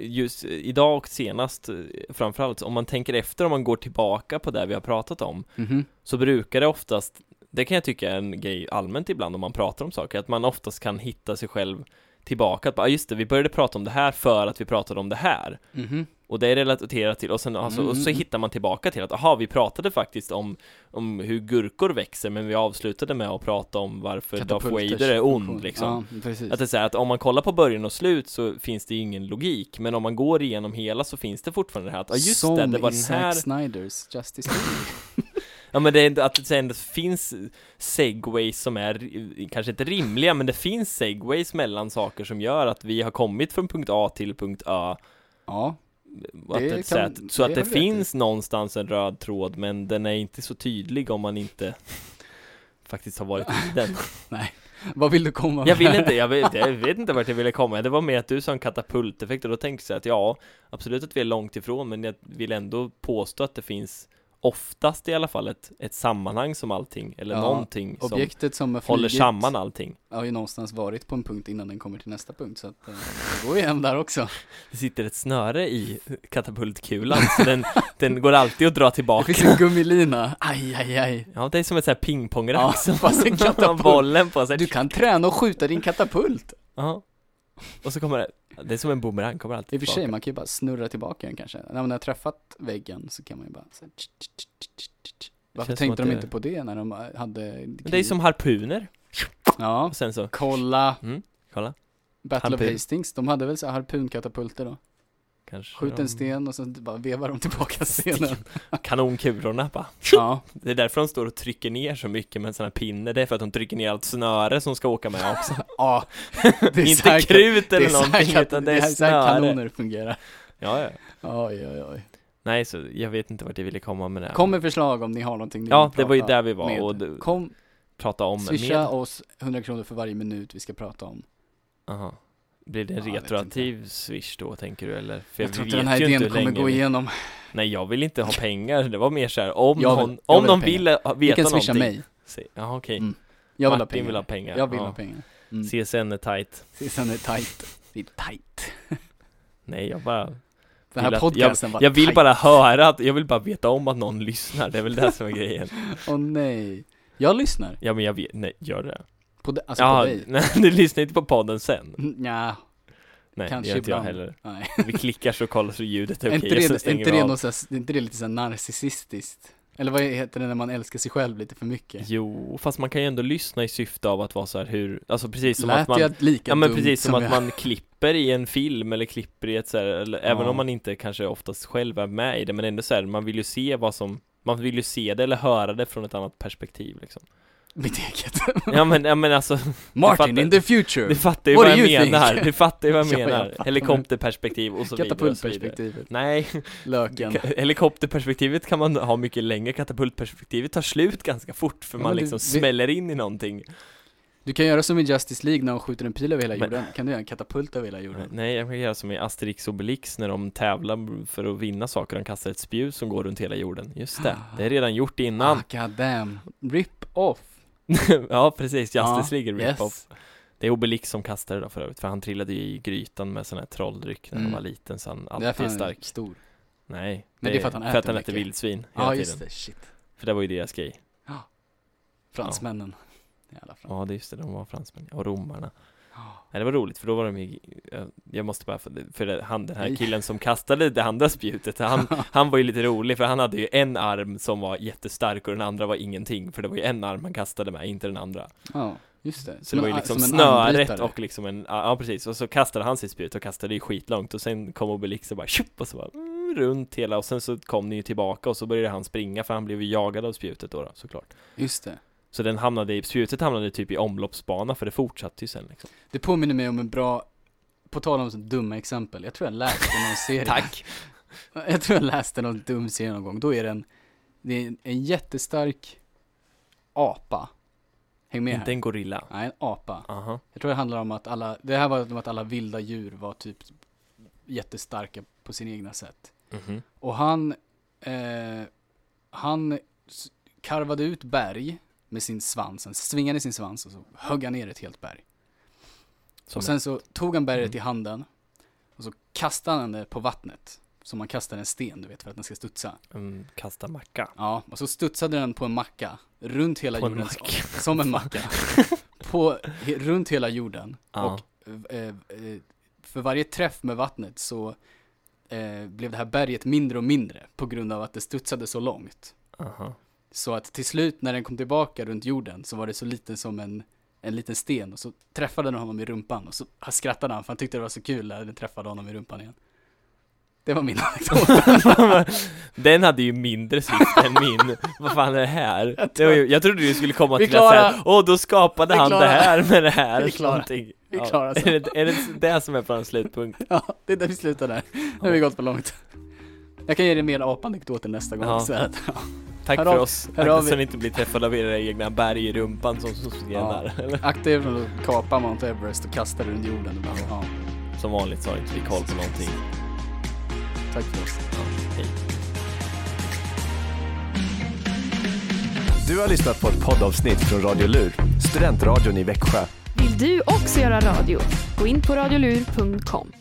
Just idag och senast framförallt, om man tänker efter om man går tillbaka på det vi har pratat om Mhm. Så brukar det oftast, det kan jag tycka är en grej allmänt ibland om man pratar om saker, att man oftast kan hitta sig själv tillbaka, att bara, "Ah, just det, vi började prata om det här för att vi pratade om det här Mhm. Och det är relaterat till, och sen alltså, och så Mm. hittar man tillbaka till att, aha, vi pratade faktiskt om, om hur gurkor växer, men vi avslutade med att prata om varför Darth Vader är ond liksom Ja. Att det är så här, att om man kollar på början och slut så finns det ju ingen logik, men om man går igenom hela så finns det fortfarande det här att, ja just Som det, det var den här Snyders Justice League. [laughs] [laughs] Ja men det är att det ändå finns segways som är, kanske inte rimliga, men det finns segways mellan saker som gör att vi har kommit från punkt A till punkt Ö ja, Det det, så kan- att, så det att det finns någonstans en röd tråd, men den är inte så tydlig om man inte faktiskt har varit i [laughs] den. vad vill du komma Jag vill med? inte, jag vet, jag vet inte vart jag ville komma, det var mer att du sa en katapulteffekt och då tänkte jag att ja, absolut att vi är långt ifrån, men jag vill ändå påstå att det finns oftast i alla fall ett, ett sammanhang som allting, eller Ja, någonting som Objektet som har håller samman allting. har ju någonstans varit på en punkt innan den kommer till nästa punkt så att eh, det går ju hem där också. [laughs] Det sitter ett snöre i katapultkulan, så den, den går alltid att dra Det tillbaka. finns en gummilina, aj aj aj. Ja, det är som ett sånt här pingpongrack Ja, som fast en [laughs] katapult. bollen på sig. Du kan träna och skjuta din katapult. Ja. [laughs] Och så kommer det, det är som en boomerang, kommer alltid I och för sig, man kan ju bara snurra tillbaka den kanske. När man har träffat väggen så kan man ju bara så här, tch, tch, tch. Varför tänkte de det- inte på det när de hade Men det är som harpuner. Ja, Och sen så, kolla mm, kolla, Battle Harpun. of Hastings, de hade väl så här harpunkatapulter då? Kanske Skjut en sten och sen bara vevar de tillbaka [laughs] stenen. Kanonkulorna bara. Ja, Det är därför de står och trycker ner så mycket med en sån här pinne, det är för att de trycker ner allt snöre som ska åka med också. [laughs] ja. Det är Inte här- krut det är eller någonting, utan det det är är så här snöre. kanoner fungerar. Ja, ja. Oj, oj, oj. Nej, så jag vet inte vart jag ville komma med det. här. Kom med förslag om ni har någonting ni Ja, vill det var ju där vi var med. och det- Kom, Prata om swisha med. oss 100 kronor för varje minut vi ska prata om. Aha. Blir det en Ja, jag retroaktiv swish då, tänker du eller? För Jag tror vi inte den här idén kommer länge gå igenom. Nej, jag vill inte ha pengar. Det var mer så här, om Jag vill- jag om vill någon ha vill ha- Ni veta kan swisha någonting. mig. Jaha, okej. Mm. Jag vill ha Martin pengar. vill ha pengar. Jag vill ja. ha pengar. Mm. CSN är tight. Sen är tight. Det är tight. [laughs] Nej, jag bara Den här podcasten var Jag vill tight. bara höra att, jag vill bara veta om att någon lyssnar, det är väl det som är grejen [laughs] Åh nej. Jag lyssnar. Ja men jag vet, nej, gör det? På, de, alltså Ja, på dig. [laughs] nej, du lyssnar inte på podden sen? Mm, Nja, Nej, Kanske det gör inte jag ibland. heller nej. [laughs] Vi klickar så kollar så ljudet är okej, inte och sen det, inte det, något så här, är inte det lite så här narcissistiskt? Eller vad heter det när man älskar sig själv lite för mycket? Jo, fast man kan ju ändå lyssna i syfte av att vara så här hur, alltså precis som Lät att man jag lika Ja men precis som, att jag- man klipper i en film eller klipper i ett så här, eller även Ja. om man inte kanske oftast själv är med i det men ändå så här, man vill ju se vad som man vill ju se det eller höra det från ett annat perspektiv liksom. Mitt eget. [laughs] Ja men, ja men alltså, Martin fattar- in the future! du fattar ju What vad jag think? menar, du fattar ju vad jag [laughs] Ja, jag menar. Helikopterperspektiv och så vidare. Katapultperspektivet. Nej, Löken. helikopterperspektivet kan man ha mycket längre, katapultperspektivet tar slut ganska fort för Ja, man men det- liksom vi- smäller in i någonting. Du kan göra som i Justice League när de skjuter en pil över hela Men- jorden. Kan du göra en katapult över hela jorden? Nej, jag kan göra som i Asterix och Obelix när de tävlar för att vinna saker, de kastar ett spjut som går runt hela jorden. Just det, det är redan gjort innan. Ah, god damn. Rip off. [laughs] ja, precis, Justice Ja, League är yes. rip-off. Det är Obelix som kastar det då för övrigt, för han trillade ju i grytan med sån här trolldryck när Mm. han var liten, så han Det alltid för är han är stark. stor. Nej, Nej, det är för att han äter mycket. vildsvin Ja, hela ah, just tiden. det. Shit. För det var ju deras grej. Fransmännen. Jävla fram. Ja, det är just det, de var fransmän. Och romarna. Ja. Nej, det var roligt, för då var de ju, jag- måste bara, för, han, den här killen som kastade det andra spjutet, han, [laughs] han var ju lite rolig, för han hade ju en arm som var jättestark och den andra var ingenting, för det var ju en arm han kastade med, inte den andra. Ja, just det. Så det var ju liksom snöret och liksom en, ja precis, och så kastade han sitt spjut och kastade det skitlångt och sen kom Obelix och bara tjup och så bara mm, runt hela och sen så kom ni ju tillbaka och så började han springa för han blev ju jagad av spjutet då, då såklart. Just det. Så den hamnade i, spjutet hamnade typ i omloppsbana för det fortsatte ju sen liksom. Det påminner mig om en bra, på tal om så dumma exempel, jag tror jag läste någon [laughs] serie. Tack! Jag tror jag läste någon dum serie någon gång, då är det en, det är en, en jättestark apa. Häng med Inte här. en gorilla. Nej, en apa. Aha. Jag tror det handlar om att alla, det här var om att alla vilda djur var typ jättestarka på sina egna sätt. Mhm. Och han, eh, han karvade ut berg med sin svans, han svingade sin svans och så högg han ner ett helt berg. Som och sen så tog han berget Mm. i handen och så kastade han det på vattnet. Som man kastar en sten, du vet, för att den ska studsa. en kasta macka. Ja, och så studsade den på en macka, runt hela På en jorden. macka. [laughs] Som en macka. [laughs] på, he, runt hela jorden. Ja. Och eh, eh, för varje träff med vattnet så eh, blev det här berget mindre och mindre på grund av att det studsade så långt. Aha. Så att till slut när den kom tillbaka runt jorden så var det så liten som en, en liten sten och så träffade den honom i rumpan och så skrattade han för han tyckte det var så kul när den träffade honom i rumpan igen. Det var min [laughs] anekdot. Den hade ju mindre syfte än min. Vad fan är det här? Jag Det var ju, jag trodde du skulle komma till att säga, åh då skapade han det här med det här. [laughs] Vi klarar- vi klarar. Är det, är det det som är på en slutpunkt? ja, det är där vi slutar där. Nu har vi gått för långt. Jag kan ge dig mer apanekdoter nästa gång. Ja. Så att, ja. Tack Här för har- oss. här vi- så ni inte blir träffade av era egna berg i rumpan som sossgenar. eller? Akta er från att kapa Mount Everest och kasta det runt jorden. Ja, Som vanligt så har inte vi koll på någonting. tack för oss. Ja, hej. Du har lyssnat på ett poddavsnitt från Radio Lur, studentradion i Växjö. Vill du också göra radio? Gå in på radiolur.com.